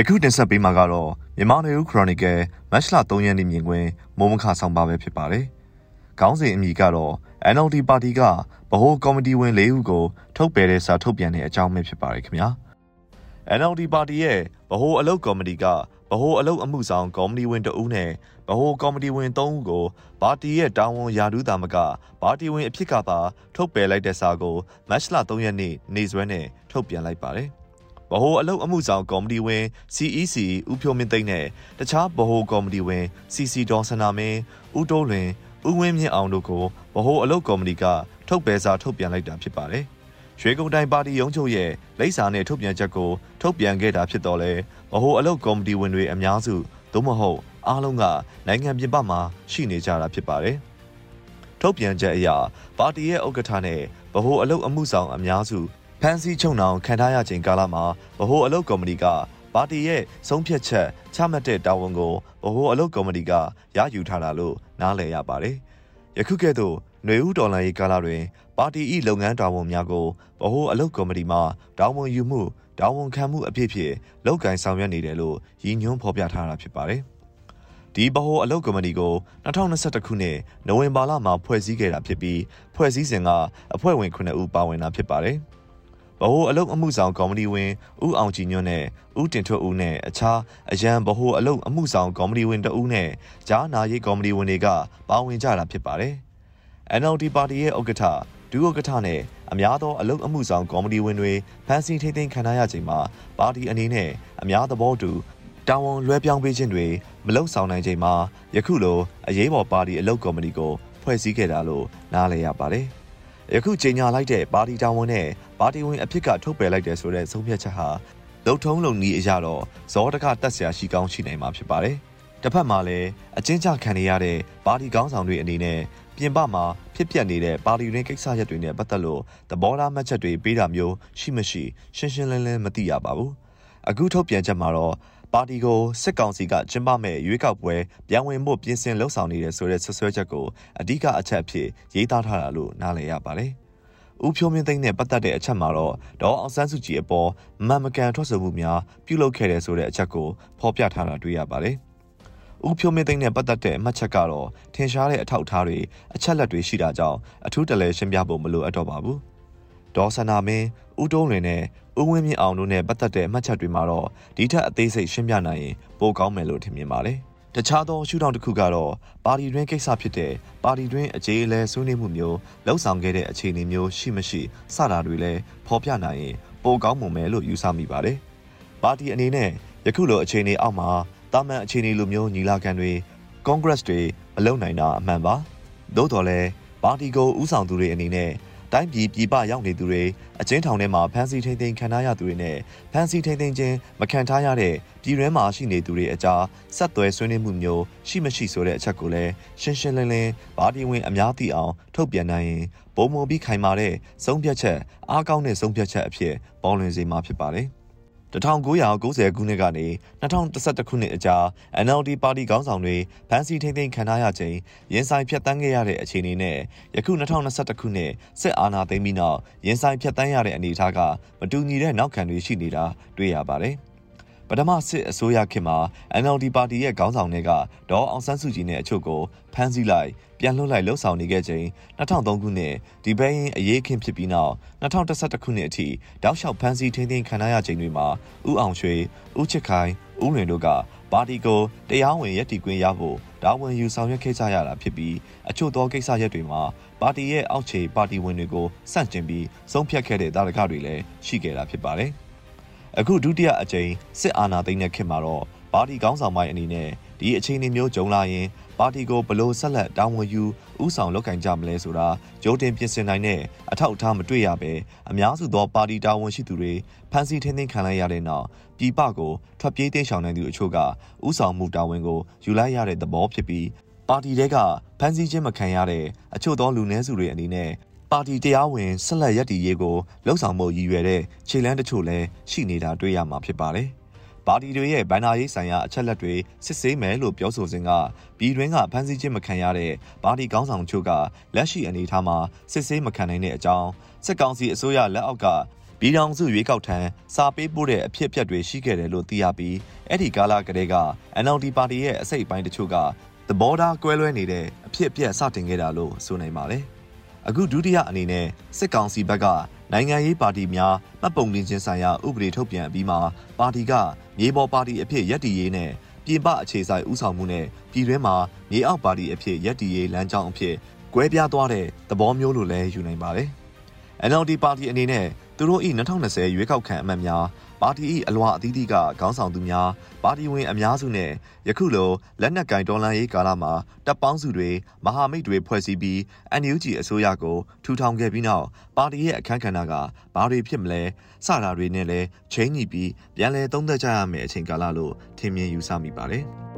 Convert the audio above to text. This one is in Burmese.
ယခုတင်ဆက်ပေးမှာကတော့မြန်မာနေဦးခရိုနီကယ်မတ်လ3ရက်နေ့မြင်ကွင်းမိုးမခဆောင်ပါပဲဖြစ်ပါတယ်။ခေါင်းစဉ်အမည်ကတော့ NLD ပါတီကဗဟိုကော်မတီဝင်၄ဦးကိုထုတ်ပယ်တဲ့စာထုတ်ပြန်တဲ့အကြောင်းပဲဖြစ်ပါတယ်ခင်ဗျာ။ NLD ပါတီရဲ့ဗဟိုအလုပ်ကော်မတီကဗဟိုအလုပ်အမှုဆောင်ကော်မတီဝင်တဦးနဲ့ဗဟိုကော်မတီဝင်၃ဦးကိုပါတီရဲ့တာဝန်ယာဒူးတာမကပါတီဝင်အဖြစ်ကပါထုတ်ပယ်လိုက်တဲ့စာကိုမတ်လ3ရက်နေ့နေ့စွဲနဲ့ထုတ်ပြန်လိုက်ပါတယ်။ ဗဟိုအလုပ်အမှုဆောင်ကော်မတီဝင် CEC ဦးဖြိုးမင်းသိန်းနဲ့တခြားဗဟိုကော်မတီဝင် CC ဒေါ်စနာမင်းဦးတိုးလွင်ဦးဝင်းမြင့်အောင်တို့ကိုဗဟိုအလုပ်ကော်မတီကထုတ်ပယ်စာထုတ်ပြန်လိုက်တာဖြစ်ပါတယ်။ရွှေကုန်းတိုင်းပါတီရုံးချုပ်ရဲ့လိပ်စာနဲ့ထုတ်ပြန်ချက်ကိုထုတ်ပြန်ခဲ့တာဖြစ်တော့လဲဗဟိုအလုပ်ကော်မတီဝင်တွေအများစုသို့မဟုတ်အားလုံးကနိုင်ငံပြင်ပမှာရှိနေကြတာဖြစ်ပါတယ်။ထုတ်ပြန်ချက်အရပါတီရဲ့ဥက္ကဋ္ဌနဲ့ဗဟိုအလုပ်အမှုဆောင်အများစု ဖမ်းဆီးချုပ်နှောင်ခံထားရချိန်ကာလမှာဗဟိုအလုပ်ကော်မတီကပါတီရဲ့ဆုံးဖြတ်ချက်ချမှတ်တဲ့တာဝန်ကိုဗဟိုအလုပ်ကော်မတီကရယူထားတာလို့နားလည်ရပါတယ်။ယခုကဲ့သို့ຫນွေဦးတော်လှန်ရေးကာလတွင်ပါတီ၏လုပ်ငန်းတာဝန်များကိုဗဟိုအလုပ်ကော်မတီမှတာဝန်ယူမှုတာဝန်ခံမှုအဖြစ်ဖြင့်လုပ်ကိုင်ဆောင်ရွက်နေတယ်လို့ရည်ညွှန်းဖော်ပြထားတာဖြစ်ပါတယ်။ဒီဗဟိုအလုပ်ကော်မတီကို2021ခုနှစ်နိုဝင်ဘာလမှာဖွဲ့စည်းခဲ့တာဖြစ်ပြီးဖွဲ့စည်းစဉ်ကအဖွဲ့ဝင်9ဦးပါဝင်တာဖြစ်ပါတယ်။ ဗဟိုအလုတ်အမှုဆောင်ကော်မတီဝင်ဦးအောင်ကြည်ညွန့်နဲ့ဦးတင်ထွတ်ဦးနဲ့အခြားအရန်ဗဟိုအလုတ်အမှုဆောင်ကော်မတီဝင်တဦးနဲ့ကြားနာရေးကော်မတီဝင်တွေကပါဝင်ကြတာဖြစ်ပါတယ်။ NLD ပါတီရဲ့ဥက္ကဋ္ဌဒုဥက္ကဋ္ဌနဲ့အများသောအလုတ်အမှုဆောင်ကော်မတီဝင်တွေဖမ်းဆီးထိန်းသိမ်းခံရချိန်မှာပါတီအနေနဲ့အများသဘောတူတာဝန်လွှဲပြောင်းပေးခြင်းတွေမလုံဆောင်နိုင်ချိန်မှာယခုလိုအရေးပေါ်ပါတီအလုတ်ကော်မတီကိုဖွဲ့စည်းခဲ့တာလို့နားလည်ရပါတယ်။ ယခုကြေညာလိုက်တဲ့ပါတီတာဝန်နဲ့ပါတီဝင်အဖြစ်ကထုတ်ပယ်လိုက်တယ်ဆိုတဲ့ဆုံးဖြတ်ချက်ဟာလုံထုံးလုံနည်းအရတော့ဇောတကတက်ဆရာရှိကောင်းရှိနိုင်မှာဖြစ်ပါတယ်။တစ်ဖက်မှာလည်းအချင်းချခံရတဲ့ပါတီကောင်းဆောင်တွေအနေနဲ့ပြင်ပမှာဖြစ်ပျက်နေတဲ့ပါတီရင်းကိစ္စရပ်တွေနဲ့ပတ်သက်လို့သဘောထားမှတ်ချက်တွေပေးတာမျိုးရှိမရှိရှင်းရှင်းလင်းလင်းမသိရပါဘူး။အခုထုတ်ပြန်ချက်မှာတော့ ပါတီကိုစစ်ကောင်စီကကျင်းပမဲ့ရွေးကောက်ပွဲပြောင်းဝင်မှုပြင်ဆင်လှုပ်ဆောင်နေတဲ့ဆိုတဲ့ဆွဆွဲချက်ကိုအဓိကအချက်အဖြစ်ရေးသားထားတာလို့နားလည်ရပါတယ်။ဦးဖြိုးမင်းသိန်းနဲ့ပတ်သက်တဲ့အချက်မှာတော့ဒေါ်အောင်ဆန်းစုကြည်အပေါ်မန်မကန်ထွက်ဆိုမှုများပြုလုပ်ခဲ့တဲ့ဆိုတဲ့အချက်ကိုဖော်ပြထားတာတွေ့ရပါတယ်။ဦးဖြိုးမင်းသိန်းနဲ့ပတ်သက်တဲ့အမှတ်ချက်ကတော့ထင်ရှားတဲ့အထောက်အထားတွေအချက်လက်တွေရှိတာကြောင့်အထူးတလဲရှင်းပြဖို့မလိုအပ်တော့ပါဘူး။ ဒေါ်စနာမင်းဦးတုံးလွင်နဲ့ဦးဝင်းမြင့်အောင်တို့နဲ့ပတ်သက်တဲ့အမှတ်ချက်တွေမှာတော့ဒီထက်အသေးစိတ်ရှင်းပြနိုင်ရင်ပိုကောင်းမယ်လို့ထင်မြင်ပါတယ်။တခြားသောရှုထောင့်တစ်ခုကတော့ပါတီတွင်းကိစ္စဖြစ်တဲ့ပါတီတွင်းအခြေအလဲဆွေးနွေးမှုမျိုးလှုပ်ဆောင်ခဲ့တဲ့အခြေအနေမျိုးရှိမရှိစတာတွေလည်းဖော်ပြနိုင်ရင်ပိုကောင်းမှုမယ်လို့ယူဆမိပါတယ်။ပါတီအနေနဲ့ယခုလိုအခြေအနေအောက်မှာတာမန်အခြေအနေလိုမျိုးညီလာခံတွေကွန်ဂရက်တွေမလုပ်နိုင်တာအမှန်ပါ။သို့တော်လည်းပါတီကိုဥဆောင်သူတွေအနေနဲ့ တိုင်းပြည်ပြည်ပရောက်နေသူတွေအကျဉ်းထောင်ထဲမှာဖမ်းဆီးထိန်းသိမ်းခံထားရသူတွေနဲ့ဖမ်းဆီးထိန်းသိမ်းခြင်းမခံထားရတဲ့ပြည်တွင်းမှာရှိနေသူတွေအကြားဆက်သွယ်ဆွေးနွေးမှုမျိုးရှိမရှိဆိုတဲ့အချက်ကိုလည်းရှင်းရှင်းလင်းလင်းဗာဒီဝင်အများသိအောင်ထုတ်ပြန်နိုင်ရင်ပုံမပြီးခိုင်မာတဲ့ဆုံးဖြတ်ချက်အားကောင်းတဲ့ဆုံးဖြတ်ချက်အဖြစ်ပေါ်လွင်စေမှာဖြစ်ပါတယ်။ 1990ခုနှစ်ကနေ2011ခုနှစ်အကြား NLD ပါတီခေါင်းဆောင်တွေဖမ်းဆီးထိန်းသိမ်းခံထားရချိန်ရင်ဆိုင်ဖြတ်တန်းခဲ့ရတဲ့အခြေအနေနဲ့ယခု2021ခုနှစ်စစ်အာဏာသိမ်းပြီးနောက်ရင်ဆိုင်ဖြတ်တန်းရတဲ့အနေအထားကမတူညီတဲ့နောက်ခံတွေရှိနေတာတွေ့ရပါတယ်။ ပထမစစ်အစိုးရခေတ်မှာ NLD ပါတီရဲ့ခေါင်းဆောင်တွေကဒေါ်အောင်ဆန်းစုကြည်နဲ့အချို့ကိုဖမ်းဆီးလိုက်ပြန်လွှတ်လိုက်လှုပ်ဆောင်နေခဲ့ချိန်2003ခုနှစ်ဒီဘဲရင်အရေးခင်းဖြစ်ပြီးနောက်2011ခုနှစ်အထိတောက်လျှောက်ဖမ်းဆီးထိန်းသိမ်းခံရချိန်တွေမှာဥအောင်ရွှေဥချစ်ခိုင်ဥလွင်တို့ကပါတီကိုတရားဝင်ရည်တည်ခွင့်ရဖို့ဒါဝန်ယူဆောင်ရွက်ခဲ့ကြရတာဖြစ်ပြီးအချို့သောကိစ္စရပ်တွေမှာပါတီရဲ့အောက်ခြေပါတီဝင်တွေကိုစန့်ကျင်ပြီးဆုံးဖြတ်ခဲ့တဲ့တာရကတွေလည်းရှိခဲ့တာဖြစ်ပါတယ်။ အခုဒုတိယအကြိမ်စစ်အာဏာသိမ်းတဲ့ခေတ်မှာတော့ပါတီကောင်းဆောင်ပိုင်းအနေနဲ့ဒီအခြေအနေမျိုးကြုံလာရင်ပါတီကိုဘလို့ဆက်လက်တာဝန်ယူဥဆောင်လုပ်ကင်ကြမလဲဆိုတာကြိုတင်ပြင်ဆင်နိုင်တဲ့အထောက်အထားမတွေ့ရပဲအများစုသောပါတီတာဝန်ရှိသူတွေဖမ်းဆီးထိန်းသိမ်းခံလိုက်ရတဲ့နောက်ပြည်ပကိုထွက်ပြေးတိမ်းရှောင်နေသူအချို့ကဥဆောင်မှုတာဝန်ကိုယူလိုက်ရတဲ့သဘောဖြစ်ပြီးပါတီတဲကဖမ်းဆီးခြင်းမခံရတဲ့အချို့သောလူနည်းစုတွေအနေနဲ့ ပါတီတရားဝင်ဆက်လက်ရည်တည်ရေးကိုလှုံ့ဆော်မှုရည်ရွယ်တဲ့ခြေလှမ်းတချို့လည်းရှိနေတာတွေ့ရမှာဖြစ်ပါတယ်။ပါတီတွေရဲ့ဗန်နာရေးဆိုင်ရာအချက်လက်တွေစစ်ဆေးမယ်လို့ပြောဆိုစဉ်ကပြည်တွင်းကဖမ်းဆီးခြင်းမခံရတဲ့ပါတီကောင်းဆောင်ချို့ကလက်ရှိအနေအထားမှာစစ်ဆေးမခံနိုင်တဲ့အကြောင်းစစ်ကောင်စီအစိုးရလက်အောက်ကပြည်ထောင်စုရွေးကောက်ထံစာပေးပို့တဲ့အဖြစ်အပျက်တွေရှိခဲ့တယ်လို့သိရပြီးအဲ့ဒီကာလကတည်းက NLD ပါတီရဲ့အစိတ်အပိုင်းတချို့ကသဘောထားကွဲလွဲနေတဲ့အဖြစ်အပျက်စတင်ခဲ့တာလို့ဆိုနိုင်ပါတယ်။ အခုဒုတိယအနေနဲ့စစ်ကောင်စီဘက်ကနိုင်ငံရေးပါတီများမှတ်ပုံတင်ခြင်းဆိုင်ရာဥပဒေထုတ်ပြန်ပြီးမှပါတီကမြေပေါ်ပါတီအဖြစ်ရပ်တည်ရေးနဲ့ပြည်ပအခြေဆိုင်ဥဆောင်မှုနဲ့ပြည်တွင်းမှာမြေအောက်ပါတီအဖြစ်ရပ်တည်ရေးလမ်းကြောင်းအဖြစ်ကွဲပြားသွားတဲ့သဘောမျိုးလိုလည်းယူနိုင်ပါတယ်။ NLD ပါတီအနေနဲ့ သူတို့၏2020ရွေးကောက်ခံအမတ်များပါတီ၏အလွှာအသီးသီးကခေါင်းဆောင်သူများပါတီဝင်အများစုနဲ့ယခုလိုလက်နက်ကင်တော်လှန်ရေးကာလမှာတပ်ပေါင်းစုတွေမဟာမိတ်တွေဖွဲ့စည်းပြီး NUG အစိုးရကိုထူထောင်ခဲ့ပြီးနောက်ပါတီရဲ့အခမ်းကဏ္ဍကဘာတွေဖြစ်မလဲစတာတွေနဲ့လည်းချိန်ညှိပြီးပြန်လည်သုံးသပ်ကြရမယ့်အချိန်ကာလလို့ထင်မြင်ယူဆမိပါတယ်။